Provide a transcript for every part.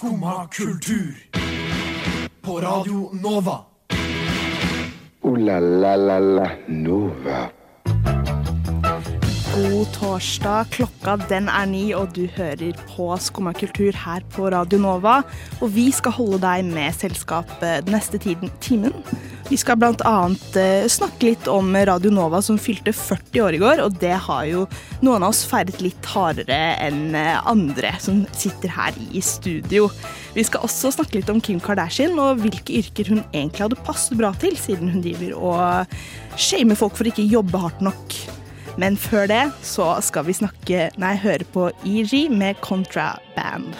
Skumma kultur. På Radio Nova. O-la-la-la-la Nova. God torsdag. Klokka den er ni, og du hører på Skumma kultur her på Radio Nova. Og vi skal holde deg med selskap eh, den neste tiden, timen. Vi skal bl.a. Uh, snakke litt om Radio Nova som fylte 40 år i går, og det har jo noen av oss feiret litt hardere enn eh, andre som sitter her i studio. Vi skal også snakke litt om Kim Kardashian og hvilke yrker hun egentlig hadde passet bra til, siden hun driver og shamer folk for ikke jobbe hardt nok. Men før det så skal vi snakke Nei, høre på EG med Contraband.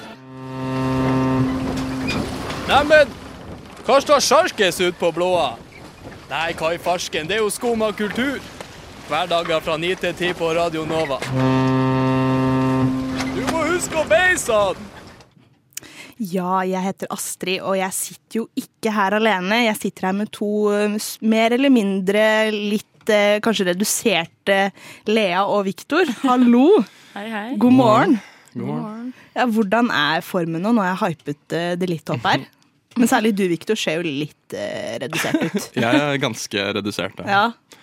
Neimen, hva står sjarkes ut på blåa? Nei, hva i farsken, det er jo skum av kultur. Hverdager fra ni til ti på Radio Nova. Du må huske å beise han! Ja, jeg heter Astrid, og jeg sitter jo ikke her alene. Jeg sitter her med to eh, mer eller mindre litt eh, kanskje reduserte Lea og Viktor. Hallo! Hei, hei. God morgen. God morgen. Ja, hvordan er formen nå? Nå har jeg hypet eh, det litt opp her. Men særlig du, Victor, ser jo litt eh, redusert ut. Jeg er ganske redusert. Ja. Ja.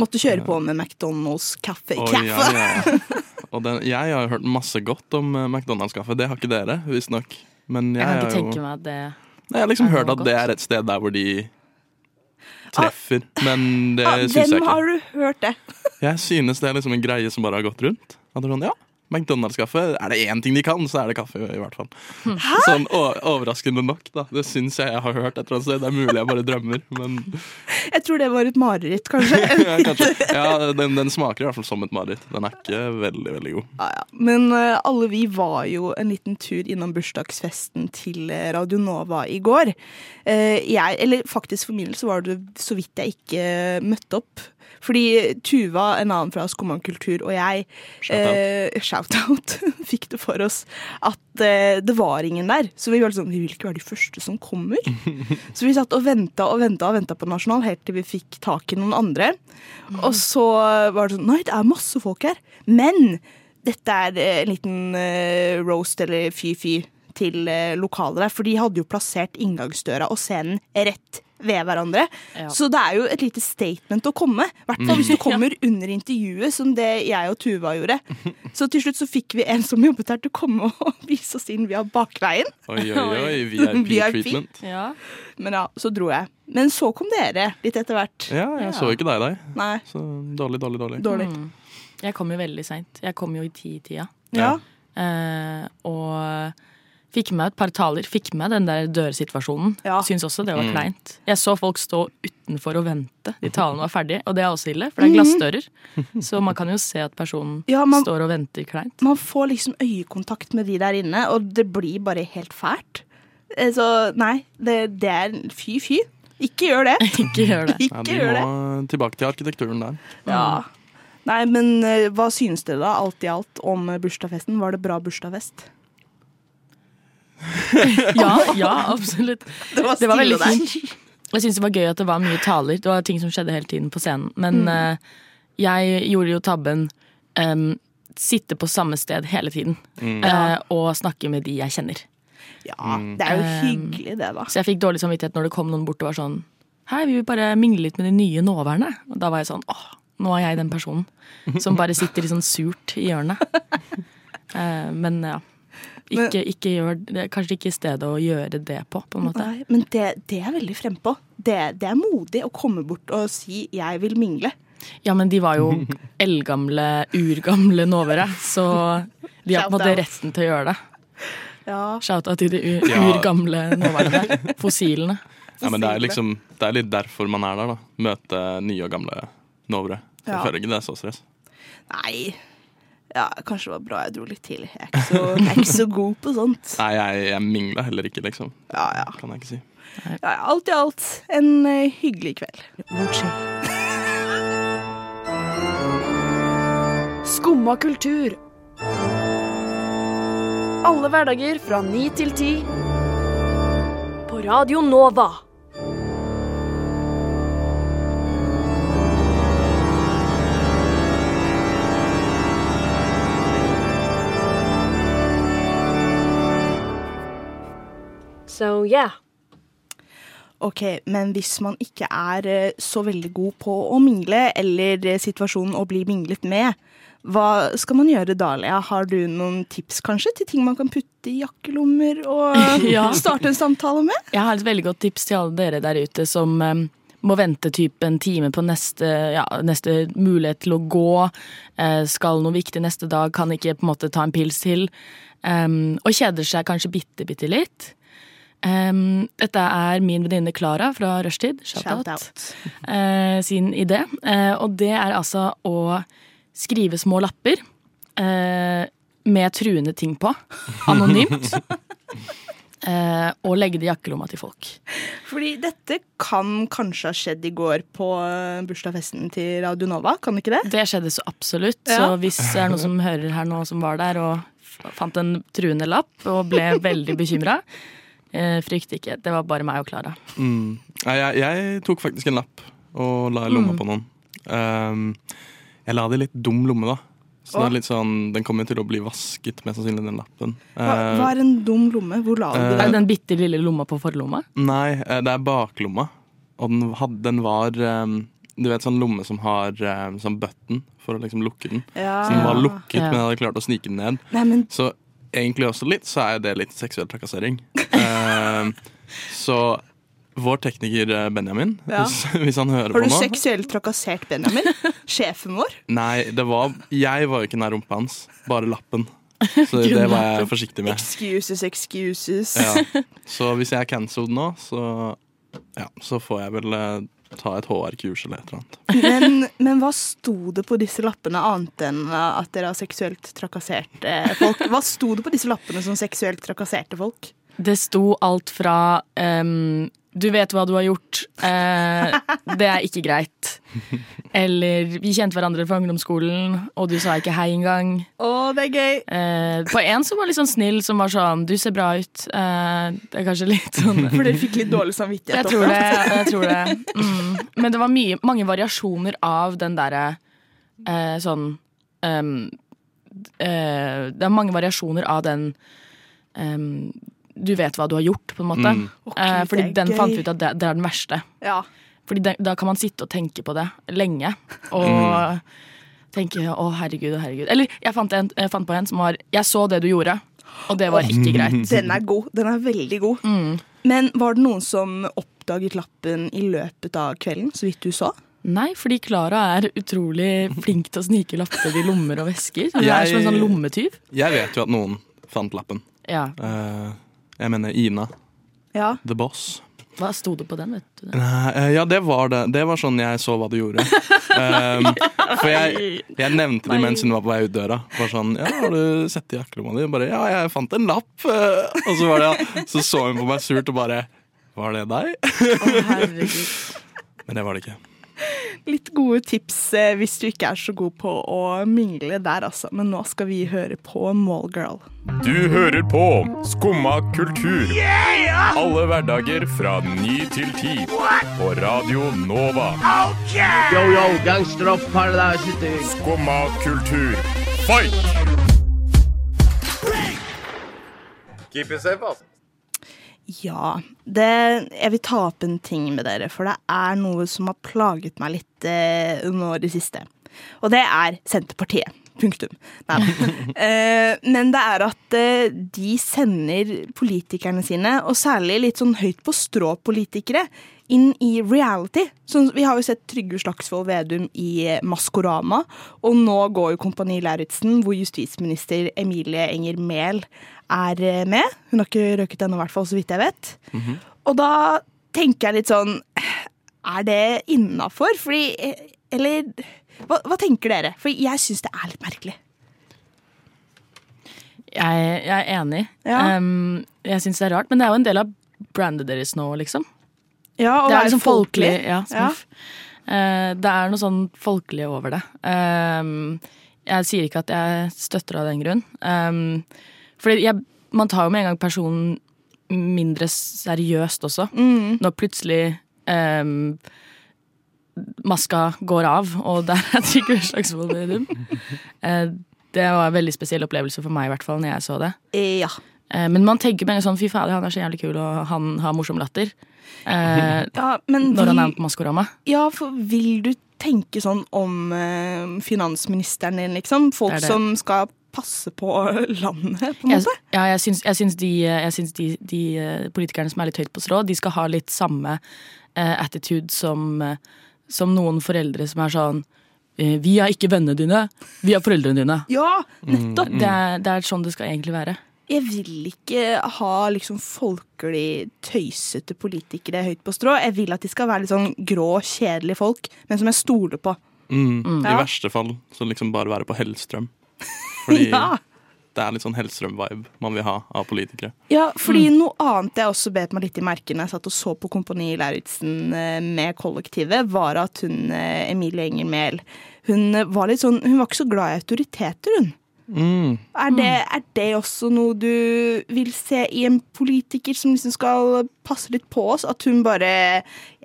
Måtte kjøre på med McDonald's kaffe. Oh, kaffe. ja, ja. og den, jeg har hørt masse godt om eh, McDonald's-kaffe. Det har ikke dere, visstnok. Men jeg, Jeg kan ikke jo tenke meg at det Nei, Jeg har liksom hørt at at det er et sted der hvor de treffer. Men det Ah, syns jeg Hvem har du hørt det? Jeg synes det er liksom en greie som bare har gått rundt. At det er sånn, ja, McDonald's-kaffe, er det én ting de kan, så er det kaffe. i hvert fall Hæ? Sånn overraskende nok, da. Det syns jeg jeg har hørt et eller annet sted. Det er mulig jeg bare drømmer, men Jeg tror det var et mareritt, kanskje. ja, kanskje. Ja, den, den smaker i hvert fall som et mareritt. Den er ikke veldig, veldig god. Ja, ja. Men uh, alle vi var jo en liten tur innom bursdagsfesten til eh, Radio Nova i går. Uh, jeg, eller faktisk for min del så var det så vidt jeg ikke møtte opp. Fordi Tuva, en annen fra Skomankultur, og jeg Shout-out. eh, shout-out, fikk det for oss at eh, det var ingen der. Så vi var liksom, vi vil ikke være de første som kommer. Så vi satt og venta og venta og venta på Nasjonal helt til vi fikk tak i noen andre. Og så var det sånn Nei, det er masse folk her. Men dette er eh, en liten eh, roast eller fy-fy til eh, lokalet der. For de hadde jo plassert inngangsdøra og scenen rett ved hverandre. Ja. Så det er jo et lite statement å komme. I hvert fall hvis du kommer under intervjuet, som det jeg og Tuva gjorde. Så til slutt så fikk vi en som jobbet her til å komme og vise oss inn via bakveien. Oi, oi, oi. VIP. VIP-treatment. Ja. Men ja, så dro jeg. Men så kom dere litt etter hvert. Ja, jeg så ikke deg der. Nei, Så dårlig, dårlig, dårlig. dårlig. Mm. Jeg kom jo veldig seint. Jeg kom jo i ti-tida. Ja. Uh, og fikk med et par taler. Fikk med den der dørsituasjonen. Ja. Syns også det var Mm. kleint. Jeg så folk stå utenfor og vente til talen var ferdig, og det er også ille, for det er glassdører. Så man kan jo se at personen Ja, man- står og venter kleint. Man får liksom øyekontakt med de der inne, og det blir bare helt fælt. Eh, Så nei, det, det er fy-fy. Ikke gjør det. Ikke gjør det. Ja, Ikke vi gjør det. må tilbake til arkitekturen der. Ja. Nei, men eh, hva synes dere da, alt i alt, om bursdagsfesten? Var det bra bursdagsfest? Ja, ja, absolutt. Det var, Det var veldig fint. Jeg syns det var gøy at det var mye taler. Det var ting som skjedde hele tiden på scenen. Men Mm. uh, jeg gjorde jo tabben um, sitte på samme sted hele tiden. eh, og snakke med de jeg kjenner. Ja, det er jo Um, hyggelig det, da. Så jeg fikk dårlig samvittighet når det kom noen bort og var sånn Hei, vi vil bare mingle litt med de nye nåværende. Og da var jeg sånn åh, nå er jeg den personen som bare sitter litt sånn surt i hjørnet. Uh, men ja. Ikke, ikke gjør, det kanskje ikke stedet å gjøre det på, på en måte. Nei, men det, det er veldig frempå. Det, det er modig å komme bort og si 'jeg vil mingle'. Ja, men de var jo eldgamle, urgamle nåvere, så de har på en måte retten til å gjøre det. Ja. Shout-out til de urgamle nåværende. Fossilene. Ja, men det er liksom Det er litt derfor man er der, da. Møte nye og gamle novere. Jeg Ja. føler ikke det er så stress. Nei. Ja, kanskje det var bra jeg dro litt tidlig. Jeg er ikke så, jeg er ikke så god på sånt. Nei, jeg, jeg mingla heller ikke, liksom. Ja, ja. Kan jeg ikke si. ja alt i alt en eh, hyggelig kveld. Skumma kultur. Alle hverdager fra ni til ti. På Radio Nova. So yeah. Ok, men hvis man ikke er eh, så veldig god på å mingle, eller eh, situasjonen å bli minglet med, hva skal man gjøre da, Lea? Har du noen tips kanskje til ting man kan putte i jakkelommer og Ja. starte en samtale med? Jeg har et veldig godt tips til alle dere der ute som eh, må vente typ en time på neste, ja, neste mulighet til å gå. eh, skal noe viktig neste dag, kan ikke på en måte ta en pils til. um, og kjeder seg kanskje bitte, bitte litt. Em, dette er min venninne Klara fra Rushtid. Shout, out. eh, sin idé. Uh, og det er altså å skrive små lapper uh, med truende ting på. Anonymt. og legge det i jakkelomma til folk. Fordi dette kan kanskje ha skjedd i går på bursdagsfesten til Radio Nova, kan det ikke det? Det skjedde så absolutt. Ja. Så hvis det er noen som hører her nå som var der og fant en truende lapp og ble veldig bekymra, frykt ikke. Det var bare meg og Klara. Mm. Jeg, jeg tok faktisk en lapp og la i lomma Mm. på noen. Um, jeg la det i litt dum lomme, da. Så det er litt sånn, Den kommer til å bli vasket, mest sannsynlig, den lappen. Hva, Eh, hva er en dum lomme? Hvor la du uh, den? den bitte lille lomma på forlomma? Nei, eh, det er baklomma. Og den, hadde, den var um, Du vet sånn lomme som har um, sånn button for å liksom lukke den. Ja. Så den var lukket, Ja. men jeg hadde klart å snike den ned. Nei, men Så egentlig også litt, så er det litt seksuell trakassering. Uh, så vår tekniker eh, Benjamin, Ja. hvis, hvis han hører har du nå seksuelt trakassert Benjamin? Sjefen vår? Nei, det var Jeg var jo ikke nær rumpa hans, bare lappen. Så det var jeg forsiktig med. Excuses, excuses. Ja. Så hvis jeg er cancelled nå, så, ja, så får jeg vel eh, ta et HR-kurs eller et eller annet. Men, men hva sto det på disse lappene annet enn at dere har seksuelt trakassert folk? Hva sto det på disse lappene som seksuelt trakasserte folk? Det sto alt fra um, Du vet hva du har gjort. Eh, det er ikke greit. Eller Vi kjente hverandre fra ungdomsskolen, og du sa ikke hei engang. Oh, det er gøy! Eh, på en som var litt sånn snill, som var sånn Du ser bra ut. Eh, det er kanskje litt sånn For dere fikk litt dårlig samvittighet. Jeg tror det. Jeg tror det. Mm. Men det var mye, mange variasjoner av den derre eh, sånn eh, Det er mange variasjoner av den ehm, Du vet hva du har gjort, på en måte. Mm. Okay, Eh, fordi den gøy. fant vi ut at det, det er den verste. Ja. Fordi det, da kan man sitte og tenke på det lenge. Og tenke 'å, herregud, å, herregud'. Eller jeg fant, en, jeg fant på en som var 'jeg så det du gjorde', og det var ikke greit. Den er god. Den er veldig god. Mm. Men var det noen som oppdaget lappen i løpet av kvelden, så vidt du så? Nei, fordi Klara er utrolig flink til å snike lapper i lommer og vesker. Hun er Jeg- som en sånn lommetyv. Jeg vet jo at noen fant lappen. Ja, Eh, jeg mener Ina, Ja. the boss. Hva sto det på den, vet du? det? Nei, eh, ja, det var det. Det var sånn jeg så hva du gjorde. Um, for jeg, jeg nevnte det mens hun var på vei ut døra. Var sånn, ja, 'Har du sett i jakkelomma di?' Bare 'Ja, jeg fant en lapp'. eh.» Og så, var det, så så hun på meg surt og bare 'Var det deg?' Å, herregud. Men det var det ikke. Litt gode tips eh, hvis du ikke er så god på å mingle der, altså. Men nå skal vi høre på Mallgirl. Du hører på Skumma kultur. Alle hverdager fra ny til ti. På Radio Nova. Yo, yo, gangsteropp, Skumma kultur, fight! Keep it safe, altså. Ja, det, jeg vil ta opp en ting med dere, for det er noe som har plaget meg litt eh, nå i det siste. Og det er Senterpartiet. Punktum. Nei da. Eh, men det er at eh, de sender politikerne sine, og særlig litt sånn høyt på strå-politikere, inn i reality. Så vi har jo sett Trygve Slagsvold Vedum i eh, Maskorama, og nå går jo Kompani Lauritzen, hvor justisminister Emilie Enger Mehl er med. Hun har ikke røket ennå, i hvert fall, så vidt jeg vet. Og da tenker jeg litt sånn Er det innafor? Fordi Eller hva, hva tenker dere? For jeg syns det er litt merkelig. Jeg, jeg er enig. Ja. Um, jeg syns det er rart, men det er jo en del av brandet deres nå, liksom. Ja, og det er liksom folkelig. Ja, Ja. Eh, det er noe sånn folkelig over det. Um, jeg sier ikke at jeg støtter av den grunn. Um, fordi jeg, man tar jo med en gang personen mindre seriøst også. Mm. Når plutselig um, maska går av, og der er Trygve Slagsvold Vedum. Eh, det var en veldig spesiell opplevelse for meg, i hvert fall, når jeg så det. Eh, Ja. Eh, men man tenker med en sånn fy fader, han er så jævlig kul, og han har morsom latter. Eh, Ja, men når han er på Maskorama. Ja, for vil du tenke sånn om eh, finansministeren din, liksom? Folk Det det. som skal passe på landet, på en Jeg, måte? ja, jeg syns, jeg syns, de, jeg syns de, de eh, politikerne som er litt høyt på strå, de skal ha litt samme eh, attitude som, eh, som noen foreldre som er sånn eh, Vi er ikke vennene dine, vi er foreldrene dine. Ja, nettopp! Det, er, det er sånn det skal egentlig være. Jeg vil ikke ha liksom folkelig tøysete politikere høyt på strå. Jeg vil at de skal være litt sånn grå, kjedelige folk, men som jeg stoler på. Mm. I Ja. verste fall så liksom bare være på Hellstrøm. Fordi Ja. Det er litt sånn Hellstrøm-vibe man vil ha av politikere. Ja, fordi noe annet jeg også bet meg litt i merken jeg satt og så på Kompani Lauritzen eh, med kollektivet, var at hun eh, Emilie Enger Mehl hun eh, var litt sånn Hun var ikke så glad i autoriteter, hun. Mm. Er det, er det også noe du vil se i en politiker som liksom skal passe litt på oss? At hun bare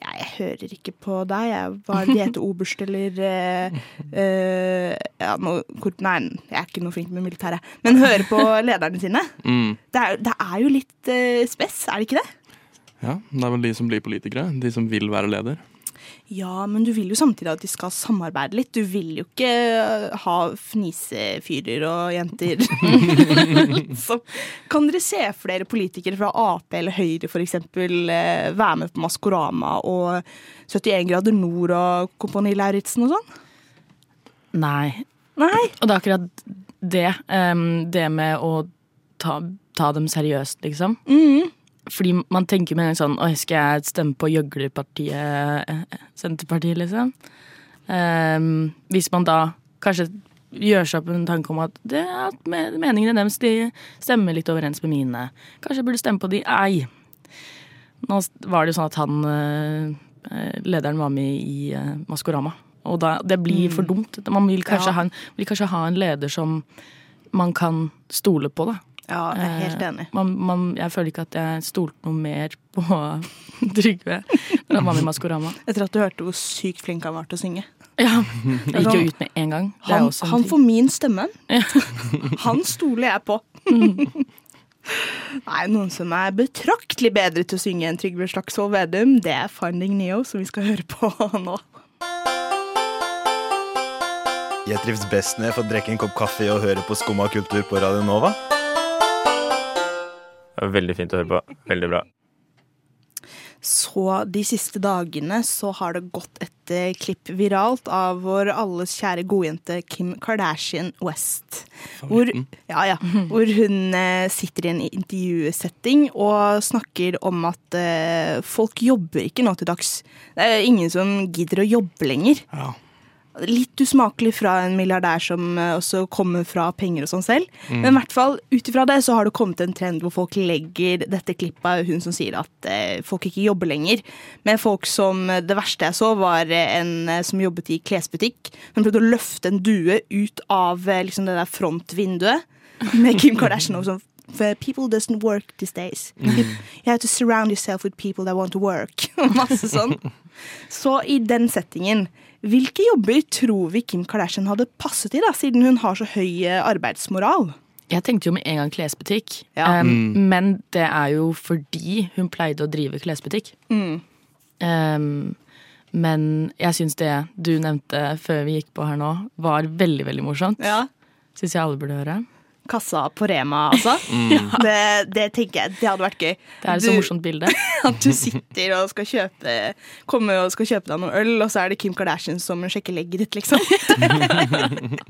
ja, 'Jeg hører ikke på deg, jeg var oberst', eller uh, eh, ja, kort- Nei, jeg er ikke noe flink med militæret. Men hører på lederne sine. Mm. Det er, det er jo litt uh, spess, er det ikke det? Ja, det er vel de som blir politikere. De som vil være leder. Ja, men du vil jo samtidig at de skal samarbeide litt. Du vil jo ikke eh, ha fnisefyrer og jenter. Så kan dere se flere politikere fra Ap eller Høyre eksempel eh, være med på Maskorama og 71 grader nord og Kompani Lauritzen og sånn? Nei. Nei. Og det er akkurat det. em, det med å ta, ta dem seriøst, liksom. Mhm. Fordi man tenker med en sånn Oi, skal jeg stemme på gjøglerpartiet eh, Senterpartiet, liksom? Um, hvis man da kanskje gjør seg opp en tanke om at, det, at me- meningene deres de stemmer litt overens med mine. Kanskje jeg burde stemme på de. Ei. Nå var det jo sånn at han eh, lederen var med i eh, Maskorama. Og da, det blir for dumt. Man vil kanskje, Ja. ha en, vil kanskje ha en leder som man kan stole på, da. Ja, jeg er helt Eh, enig. Man, man, jeg føler ikke at jeg stolte noe mer på Trygve når han var med i Maskorama. Etter at du hørte hvor sykt flink han var til å synge. Ja, Jeg gikk jo ut med en gang. Det er Han, også en han får min stemme. Han stoler jeg på. Nei, noen som er betraktelig bedre til å synge enn Trygve Slagsvold Vedum, det er Finding Neo, som vi skal høre på nå. Jeg trives best når jeg får drikke en kopp kaffe og høre på Skumma kultur på Radio Nova. Veldig fint å høre på. Veldig bra. Så de siste dagene så har det gått et eh, klipp viralt av vår alles kjære godjente Kim Kardashian West. Hvor, ja, ja, hvor hun eh, sitter i en intervjusetting og snakker om at eh, folk jobber ikke nå til dags. Det er ingen som gidder å jobbe lenger. Ja. Litt usmakelig fra en milliardær som eh, også kommer fra penger og sånn selv. Mm. Men i hvert fall ut ifra det så har det kommet en trend hvor folk legger dette klippet av hun som sier at eh, folk ikke jobber lenger. Men folk som eh, Det verste jeg så, var eh, en som jobbet i klesbutikk. Hun prøvde å løfte en due ut av liksom det der frontvinduet med Kim Kardashian og sånn. People doesn't work these days. You, you have to surround yourself with people that want to work. Masse sånn. Så i den settingen, hvilke jobber tror vi Kim Kardashian hadde passet i, da, siden hun har så høy eh, arbeidsmoral? Jeg tenkte jo med en gang klesbutikk, Ja. um, Mm. men det er jo fordi hun pleide å drive klesbutikk. Mm. Um, men jeg syns det du nevnte før vi gikk på her nå, var veldig, veldig morsomt. Ja. Syns jeg alle burde høre. Kassa på Rema, altså. Det, det tenker jeg, det hadde vært gøy. Det er et så Du- morsomt bilde. At du sitter og skal kjøpe Kommer og skal kjøpe deg noe øl, og så er det Kim Kardashian som sjekker legget ditt, liksom.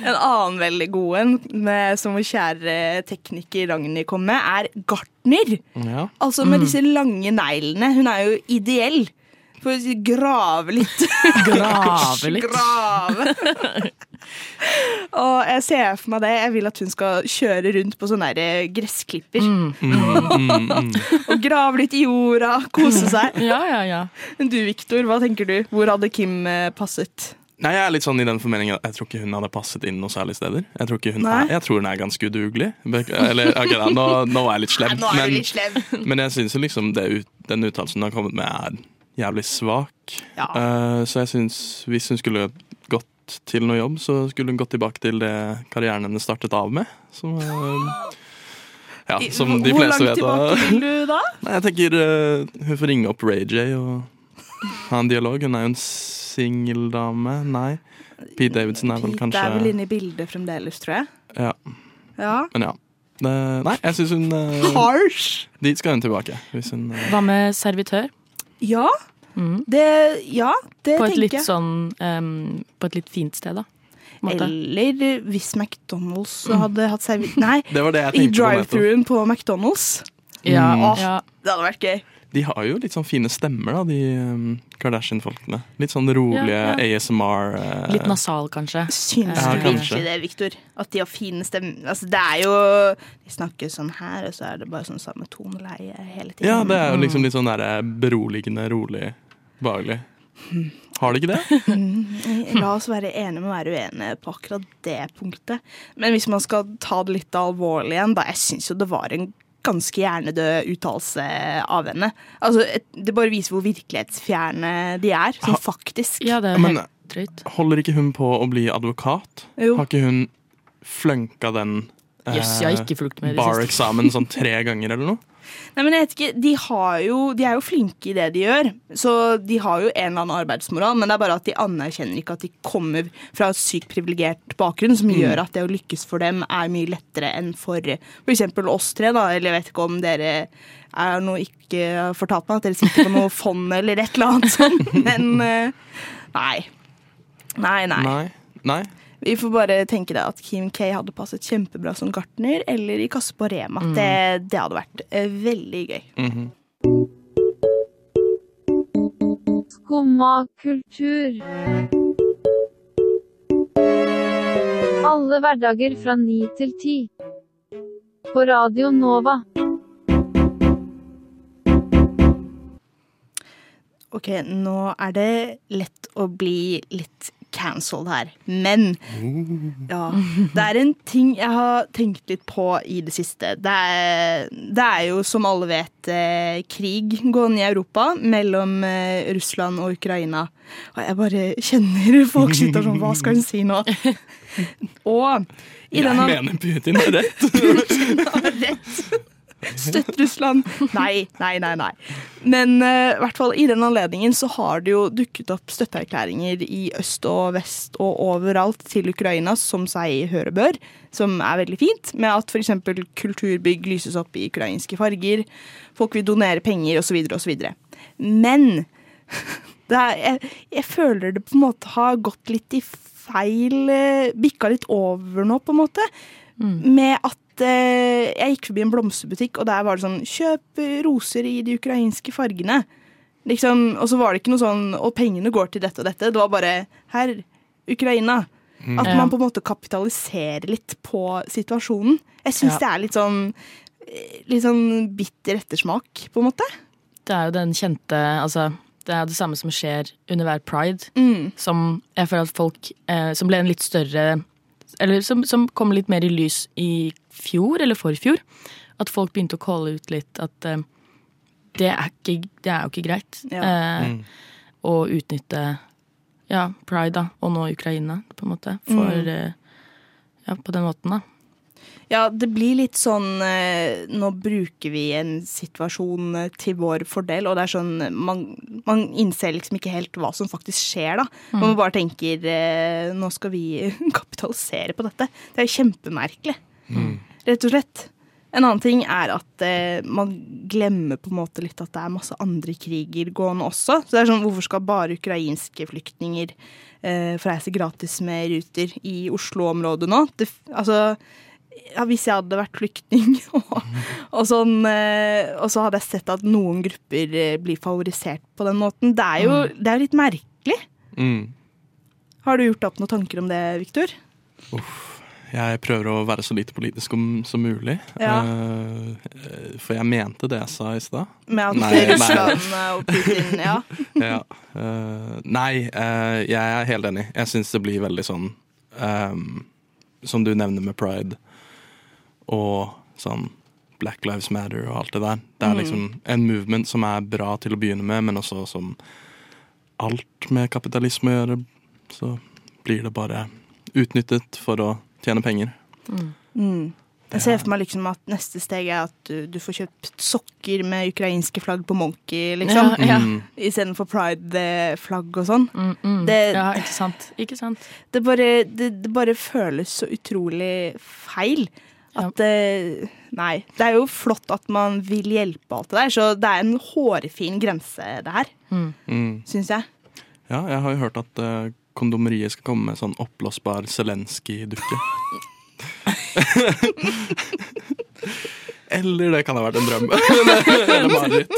en annen veldig god en, med- som vår kjære tekniker Ragnhild kom med, er gartner. Ja. Altså med disse lange neglene. Hun er jo ideell. For å si grave litt. Grave litt. Grave. Og jeg ser for meg det. Jeg vil at hun skal kjøre rundt på sånne der gressklipper. Mm, Og grave litt i jorda, kose seg. Ja, ja, ja. Men du, Viktor, hva tenker du? Hvor hadde Kim eh, passet? Nei, Jeg er litt sånn i den formeningen jeg tror ikke hun hadde passet inn noen særlig steder. Jeg tror, ikke hun er, jeg tror hun er ganske udugelig. Eller, okay, da, nå, nå er jeg litt slem. Nå er men, litt slem. men jeg syns liksom det ut, den uttalelsen hun har kommet med, er jævlig svak. Ja. Uh, så jeg syns hvis hun skulle gått til noe jobb, så skulle hun gått tilbake til det karrieren hennes startet av med. Som, uh, Ja, som de hvor- vet. hvor langt tilbake vil du da? Nei, jeg tenker uh, hun får ringe opp Ray J og ha en dialog. Hun er jo en singeldame. Nei. Pete Davidson er vel Pete kanskje er vel inne i bildet fremdeles, tror jeg. Ja, Ja. men ja. Det, nei, jeg syns hun Harsh! Dit skal hun tilbake. Hvis hun Hva med servitør? Ja, Mm. det, ja, det På tenker jeg. sånn um, På et litt fint sted, da. måte. Eller hvis McDonald's hadde hatt servering Nei, Det var det jeg i tenkte på drive-thruen på McDonald's. Ja, Mm. Åh, ja. det hadde vært gøy. De har jo litt sånn fine stemmer, da, de um, Kardashian-folkene. Litt sånn rolige Ja, ja. ASMR. eh, Litt nasal, kanskje. Syns Ja, du kanskje. virkelig det, Victor? At de har fine stemmer? Altså, det er jo De snakker sånn her, og så er det bare sånn samme toneleie hele tiden. Ja, det er jo Mm. liksom litt sånn der eh, beroligende, rolig, behagelig. Har det ikke det? Mm, La oss være enige med å være uenige på akkurat det punktet. Men hvis man skal ta det litt alvorlig igjen, da jeg syns jo det var en ganske hjernedød uttalelse av henne. Altså, Det bare viser hvor virkelighetsfjerne de er, sånn faktisk. Ja, det er Men- helt drøyt. Holder ikke hun på å bli advokat? Jo. Har ikke hun flønka den eh, yes, bar-eksamen sånn tre ganger eller noe? Nei, men jeg vet ikke, de, har jo, de er jo flinke i det de gjør, så de har jo en eller annen arbeidsmoral, men det er bare at de anerkjenner ikke at de kommer fra en sykt privilegert bakgrunn, som gjør at det å lykkes for dem er mye lettere enn for f.eks. oss tre. da, Eller jeg vet ikke om dere er noe ikke fortalt meg, at dere sitter på noe fond eller et eller annet sånt, men eh, nei. Nei, nei. Nei. Nei. Vi får bare tenke deg at Kim K hadde passet kjempebra som gartner eller i kasse på Rema. Det, det hadde vært eh, veldig gøy. Mhm. Skumma kultur. Alle hverdager fra ni til ti. På Radio Nova. Ok, nå er det lett å bli litt cancelled her, men ja, det er en ting jeg har tenkt litt på i det siste. Det er, det er jo, som alle vet, eh, krig gående i Europa mellom eh, Russland og Ukraina. Og jeg bare kjenner folk sitter sånn Hva skal hun si nå? Og i Jeg denne mener Putin har rett. Putin har rett. Støtt Russland. Nei, nei, nei. nei. Men uh, hvert fall i den anledningen så har det jo dukket opp støtteerklæringer i øst og vest og overalt til Ukraina, som seg høre bør, som er veldig fint, med at f.eks. kulturbygg lyses opp i ukrainske farger, folk vil donere penger osv. osv. Men er, jeg, jeg føler det på en måte har gått litt i feil eh, Bikka litt over nå, på en måte. Med at eh, jeg gikk forbi en blomsterbutikk, og der var det sånn Kjøp roser i de ukrainske fargene. Liksom, og så var det ikke noe sånn Og pengene går til dette og dette. Det var bare Her, Ukraina. At man på en måte kapitaliserer litt på situasjonen. Jeg syns Ja. det er litt sånn Litt sånn bitter ettersmak, på en måte. Det er jo den kjente Altså, det er det samme som skjer under hver pride. Mm. Som jeg føler at folk eh, Som ble en litt større Eller som, som kom litt mer i lys i fjor, eller forfjor. At folk begynte å calle ut litt at uh, det, er ikke, det er jo ikke greit. Ja. uh, Mm. Å utnytte ja, pride, da, og nå Ukraina, på en måte. For Mm. uh, Ja, på den måten, da. Ja, det blir litt sånn eh, Nå bruker vi en situasjon eh, til vår fordel, og det er sånn Man, man innser liksom ikke helt hva som faktisk skjer, da. Man bare tenker eh, Nå skal vi kapitalisere på dette. Det er jo kjempemerkelig. Rett og slett. En annen ting er at eh, man glemmer på en måte litt at det er masse andre kriger gående også. Så det er sånn, Hvorfor skal bare ukrainske flyktninger eh, få reise gratis med ruter i Oslo-området nå? Det, altså, ja, hvis jeg hadde vært flyktning, og, og, sånn, eh, og så hadde jeg sett at noen grupper eh, blir favorisert på den måten. Det er jo det er litt merkelig. Mm. Har du gjort opp noen tanker om det, Viktor? Jeg prøver å være så lite politisk om, som mulig. Ja. Eh, for jeg mente det jeg sa i stad. Med at Nei, nei. Russland og Putin Ja. Ja. nei, jeg er helt enig. Jeg syns det blir veldig sånn um, Som du nevner med pride og sånn Black Lives Matter og alt det der. Det er Mm. liksom en movement som er bra til å begynne med, men også som alt med kapitalisme å gjøre, så blir det bare utnyttet for å tjene penger. Mm. Jeg ser for meg liksom at neste steg er at du, du får kjøpt sokker med ukrainske flagg på Monkey, liksom. Ja, ja. Mm. Istedenfor pride-flagg og sånn. Mm, mm. Det, ja, ikke sant. Ikke sant. det, bare, det, det bare føles så utrolig feil. At det Nei. Det er jo flott at man vil hjelpe alt det der, så det er en hårfin grense, det her. Mm. Syns jeg. Ja, jeg har jo hørt at uh, kondomeriet skal komme med sånn oppblåsbar Zelenskyj-dukke. Eller det kan ha vært en drøm. Eller mareritt.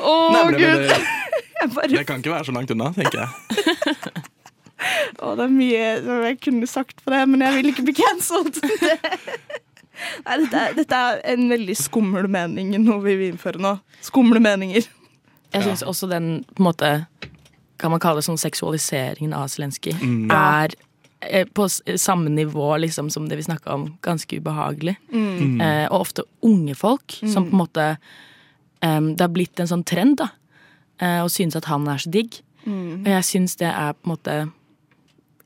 Å, Nei, gud! det- Det kan ikke være så langt unna, tenker jeg. å, det er mye som jeg kunne sagt på det, men jeg vil ikke bli cancelled. Nei, dette, er, dette er en veldig skummel mening, noe vi vil innføre nå. Skumle meninger. Jeg syns også den på en måte Kan man kalle det sånn seksualiseringen av Zelenskyj Mm. er eh, på samme nivå liksom som det vi snakka om, ganske ubehagelig. Mm. Eh, og ofte unge folk som på en måte em, Det har blitt en sånn trend, da. Eh, og synes at han er så digg. Mm. Og jeg syns det er på en måte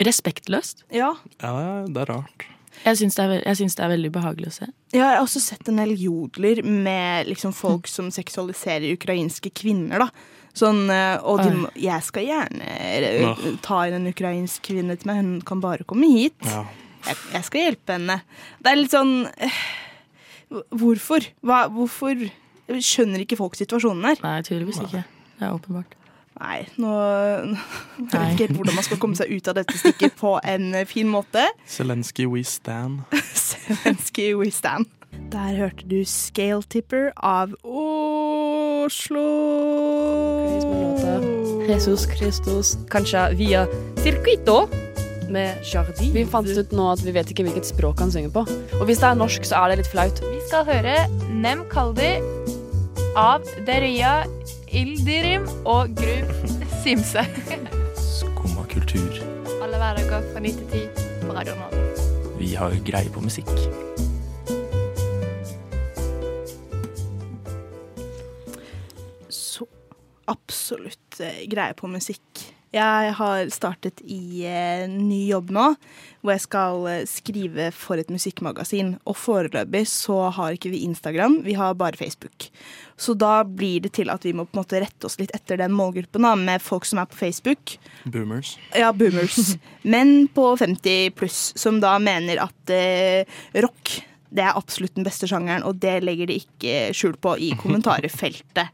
respektløst. Ja. Ja, det er rart. Jeg syns det, det er veldig behagelig å se. Ja, jeg har også sett en del jodler med liksom folk som seksualiserer ukrainske kvinner. da. Sånn, eh, og de, jeg skal gjerne eh, ta inn en ukrainsk kvinne til meg, hun kan bare komme hit. Ja. Jeg, jeg skal hjelpe henne. Det er litt sånn eh, Hvorfor? Hva, hvorfor skjønner ikke folk situasjonen her? Nei, tydeligvis ikke. Det er åpenbart. Nei, nå Jeg vet ikke helt hvordan man skal komme seg ut av dette stikket på en eh, fin måte. Zelenskyj we stand. Zelenskyj we stand. Der hørte du Scale Tipper av Oslo. Jesus Christus, kanskje via Circuito med Jardin. Vi fant ut nå at vi vet ikke hvilket språk han synger på. Og hvis det er norsk, så er det litt flaut. Vi skal høre Nem Kaldi av Deria Ildirim og Gruv Simse. Skumma kultur. Alle hverdager fra 9 til 10 på Radio Nova. Vi har greie på musikk. Så absolutt eh, greie på musikk. Jeg har startet i eh, ny jobb nå, hvor jeg skal eh, skrive for et musikkmagasin. Og foreløpig så har ikke vi Instagram, vi har bare Facebook. Så da blir det til at vi må på en måte rette oss litt etter den målgruppen da, med folk som er på Facebook. Boomers. Ja, boomers. Menn på 50 pluss, som da mener at eh, rock det er absolutt den beste sjangeren, og det legger de ikke skjul på i kommentarfeltet.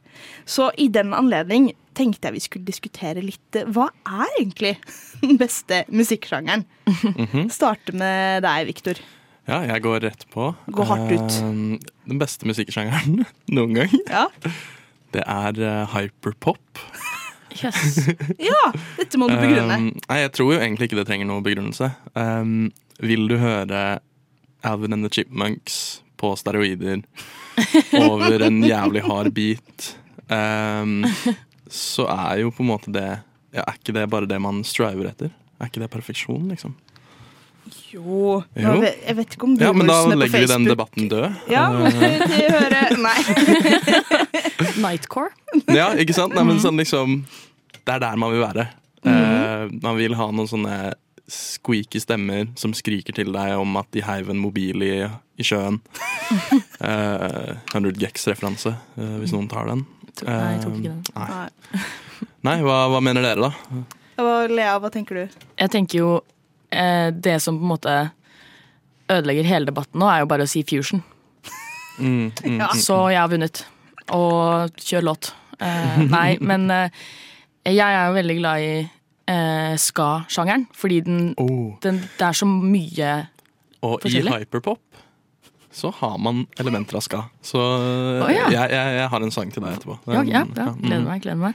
Så i den anledning tenkte jeg vi skulle diskutere litt eh, hva er egentlig den beste musikksjangeren? Mhm. Starte med deg, Viktor. Ja, jeg går rett på. Gå hardt ut. Uh, Den beste musikksjangeren noen gang, Ja. det er eh, hyperpop. Yes. ja, dette må du begrunne. Um, nei, jeg tror jo egentlig ikke det trenger noe begrunnelse. Um, vil du høre Alvin and the Chipmunks på steroider over en jævlig hard beat, um, så er jo på en måte det ja, Er ikke det bare det man striver etter? Er ikke det perfeksjon, liksom? Jo, Jo. Jeg, vet, jeg vet ikke om Ja, men da legger vi den debatten død. Ja, Uh, til å høre Nei. Nightcore. Ja, ikke sant? Nei, men sånn liksom Det er der man vil være. Eh, man vil ha noen sånne squeaky stemmer som skriker til deg om at de heiv en mobil i, i sjøen. uh, 100 Gex-referanse, uh, hvis noen tar den. Nei, jeg tok ikke den. Eh, Nei, Nei. Hva, hva mener dere, da? Hva, Lea, hva tenker du? Jeg tenker jo eh, Det som på en måte ødelegger hele debatten nå, er jo bare å si fusion. Mm, mm, Ja. mm, Så jeg har vunnet. Og kjør låt. Eh, nei, men eh, jeg er jo veldig glad i eh, ska-sjangeren. Fordi den, Oh. den, det er så mye Og i hyperpop så har man elementer av ska. Så oh, ja. jeg, jeg, jeg har en sang til deg etterpå. Ja, ja, ja mm. gleder meg. gleder meg.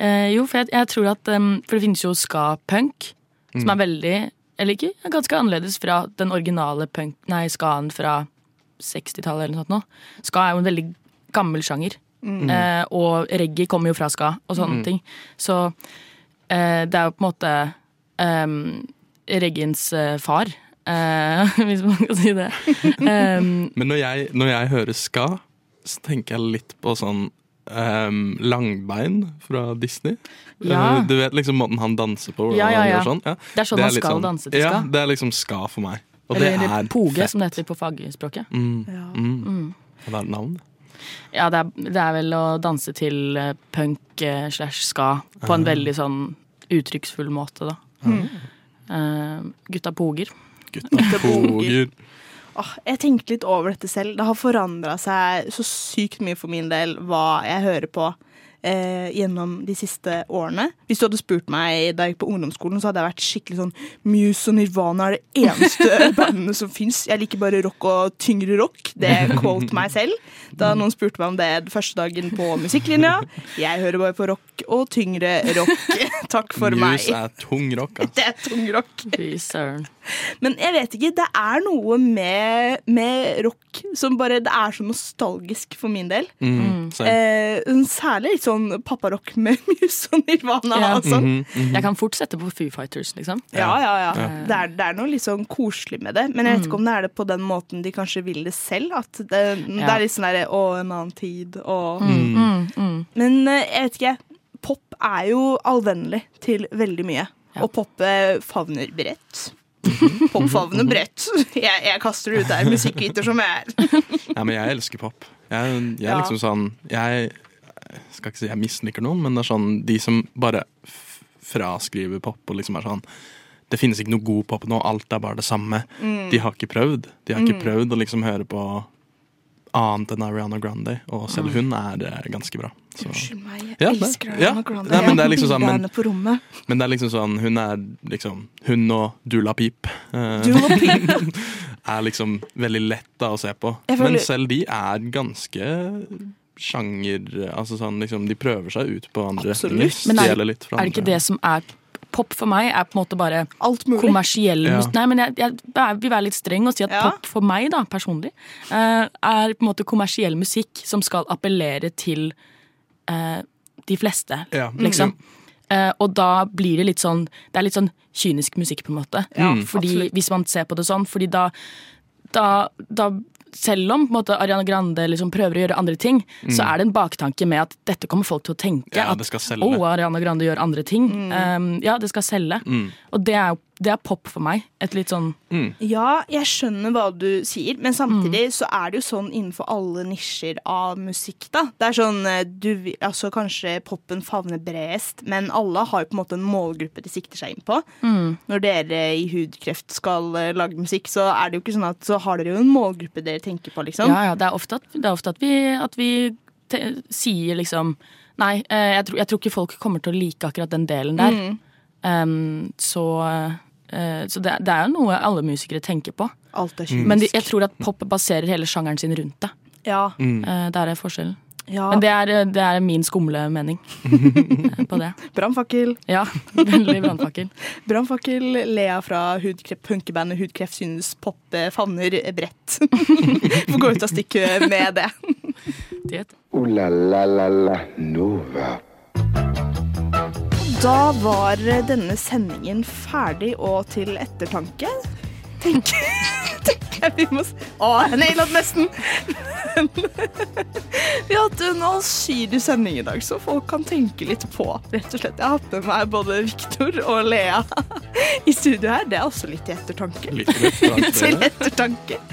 Eh, jo, for jeg, jeg tror at um, For det finnes jo ska-punk, som Mm. er veldig Eller ikke, ganske annerledes fra den originale punk, nei, skaen fra 60-tallet eller noe sånt. nå. Ska er jo en veldig gammel sjanger. Mm. Eh, og reggae kommer jo fra ska og sånne Mm. ting. Så det er jo på en måte um, Regins eh, far, eh, hvis man kan si det. Um, Men når jeg, når jeg hører ska, så tenker jeg litt på sånn um, langbein fra Disney. Ja. Eh, Du vet liksom måten han danser på? Ja, ja, ja. Sånn. Det er sånn man skal skal danse til ska. Ja, det er liksom ska for meg. Og det Eller er poge, fett. som det heter på fagspråket. Mm. Ja. Mm. Mm. Og det er navn. Ja, det er, det er vel å danse til eh, punk eh, slash ska på en Ah. veldig sånn uttrykksfull måte, da. Mm. Uh, gutta poger. Gutta poger. Åh, jeg tenkte litt over dette selv. Det har forandra seg så sykt mye for min del hva jeg hører på eh, gjennom de siste årene. Hvis du hadde spurt meg da jeg gikk på ungdomsskolen, så hadde jeg vært skikkelig sånn Muse og Nirvana er det eneste bandene som fins. Jeg liker bare rock og tyngre rock. Det quote meg selv. Da noen spurte meg om det første dagen på musikklinja. Jeg hører bare på rock og tyngre rock. Takk for meg. Muse er tung rock, ass. Det er tung rock. Fy søren. Men jeg vet ikke, det er noe med, med rock som bare Det er så nostalgisk for min del. Mm, eh, særlig litt sånn papparock med Muse og Nirvana. Ja. Altså. Mhm, mhm. Jeg kan fort sette på Foo Fighters, liksom. Ja, ja, ja. Ja. Det, er, det er noe litt sånn koselig med det. Men jeg vet ikke om det er det på den måten de kanskje vil det selv. At det, det er litt sånn derre Å, en annen tid. Og Mm, mm, mm. Men eh, jeg vet ikke. Pop er jo allvennlig til veldig mye. Og pop eh, favner bredt. Pop favner bredt. Jeg, jeg kaster det ut der, musikkviter som jeg er. Ja, men jeg elsker pop. Jeg, jeg er Ja. liksom sånn Jeg skal ikke si jeg misliker noen, men det er sånn de som bare fraskriver pop og liksom er sånn Det finnes ikke noe god pop nå, alt er bare det samme. Mm. De har ikke prøvd. De har ikke Mm. prøvd å liksom høre på annet enn Ariana Grande, og selv Mm. hun er det ganske bra. Unnskyld meg, jeg Ja, elsker ja. Ariana Grande. Nei, men det liksom sånn, men-. Men det er liksom sånn, hun er liksom Hun og Dula Peep eh, Dula Peep. er liksom veldig lett da å se på. Føler- Men selv de er ganske sjanger Altså sånn liksom De prøver seg ut på andre. Men Stjeler er, litt fra er det ikke andre. det som er Pop for meg er på en måte bare mulig. kommersiell Ja. Nei, men jeg, jeg vil være litt streng og si at Ja. pop for meg, da, personlig, eh, er på en måte kommersiell musikk som skal appellere til uh, de fleste, Ja. liksom. Eh, og da blir det litt sånn Det er litt sånn kynisk musikk, på en måte. Ja, fordi absolutt. Hvis man ser på det sånn. Fordi da, da, da selv om på en måte, Ariana Grande liksom prøver å gjøre andre ting, så Mm. er det en baktanke med at dette kommer folk til å tenke. Ja, at det skal selge. å, Ariana Grande gjør andre ting. Um, ja, det skal selge. Mm. Og det er, jo- det er pop for meg. Et litt sånn Ja, jeg skjønner hva du sier, men samtidig Mm. så er det jo sånn innenfor alle nisjer av musikk, da. Det er sånn eh, du vil- Altså kanskje popen favner bredest, men alle har jo på en måte en målgruppe de sikter seg inn på. Mm. Når dere i Hudkreft skal eh, lage musikk, så er det jo ikke sånn at så har dere jo en målgruppe dere tenker på, liksom. Ja, ja, det er ofte at, det er ofte at vi, at vi te, sier liksom Nei, eh, jeg tror, jeg tror ikke folk kommer til å like akkurat den delen der. Mm. Um, så så det, det er jo noe alle musikere tenker på. Alt er kynisk. Men de, jeg tror at pop baserer hele sjangeren sin rundt det. Ja. Mm. Eh, der er forskjellen. Ja. Men det er, det er min skumle mening eh, på det. Brannfakkel. Ja, veldig brannfakkel. Brannfakkel. Lea fra hudkreft, punkebandet Hudkreft synes pop eh, favner bredt. Får gå ut av stykket med det. Ooh la la la la Nova. Da var denne sendingen ferdig og til ettertanke. Tenker, tenk, jeg vi må Å, jeg naila nesten! Men vi har hatt en allsidig sending i dag, så folk kan tenke litt på. Rett og slett. Jeg har hatt med meg både Viktor og Lea i studio her. Det er også litt til ettertanke. Litt til ettertanke.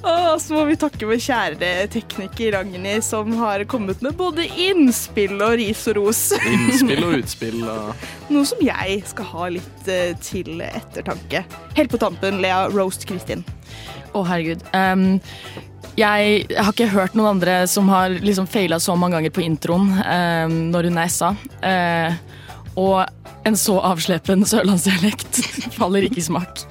Og så må vi takke vår kjære tekniker Ragnhild, som har kommet med både innspill og ris og ros. Innspill og utspill og Noe som jeg skal ha litt eh, til ettertanke. Helt på tampen, Lea Roast Kristin. Å, herregud. Um, jeg har ikke hørt noen andre som har liksom feila så mange ganger på introen eh, når hun er SA. Eh, og en så avslepen sørlandsdialekt faller ikke i smak.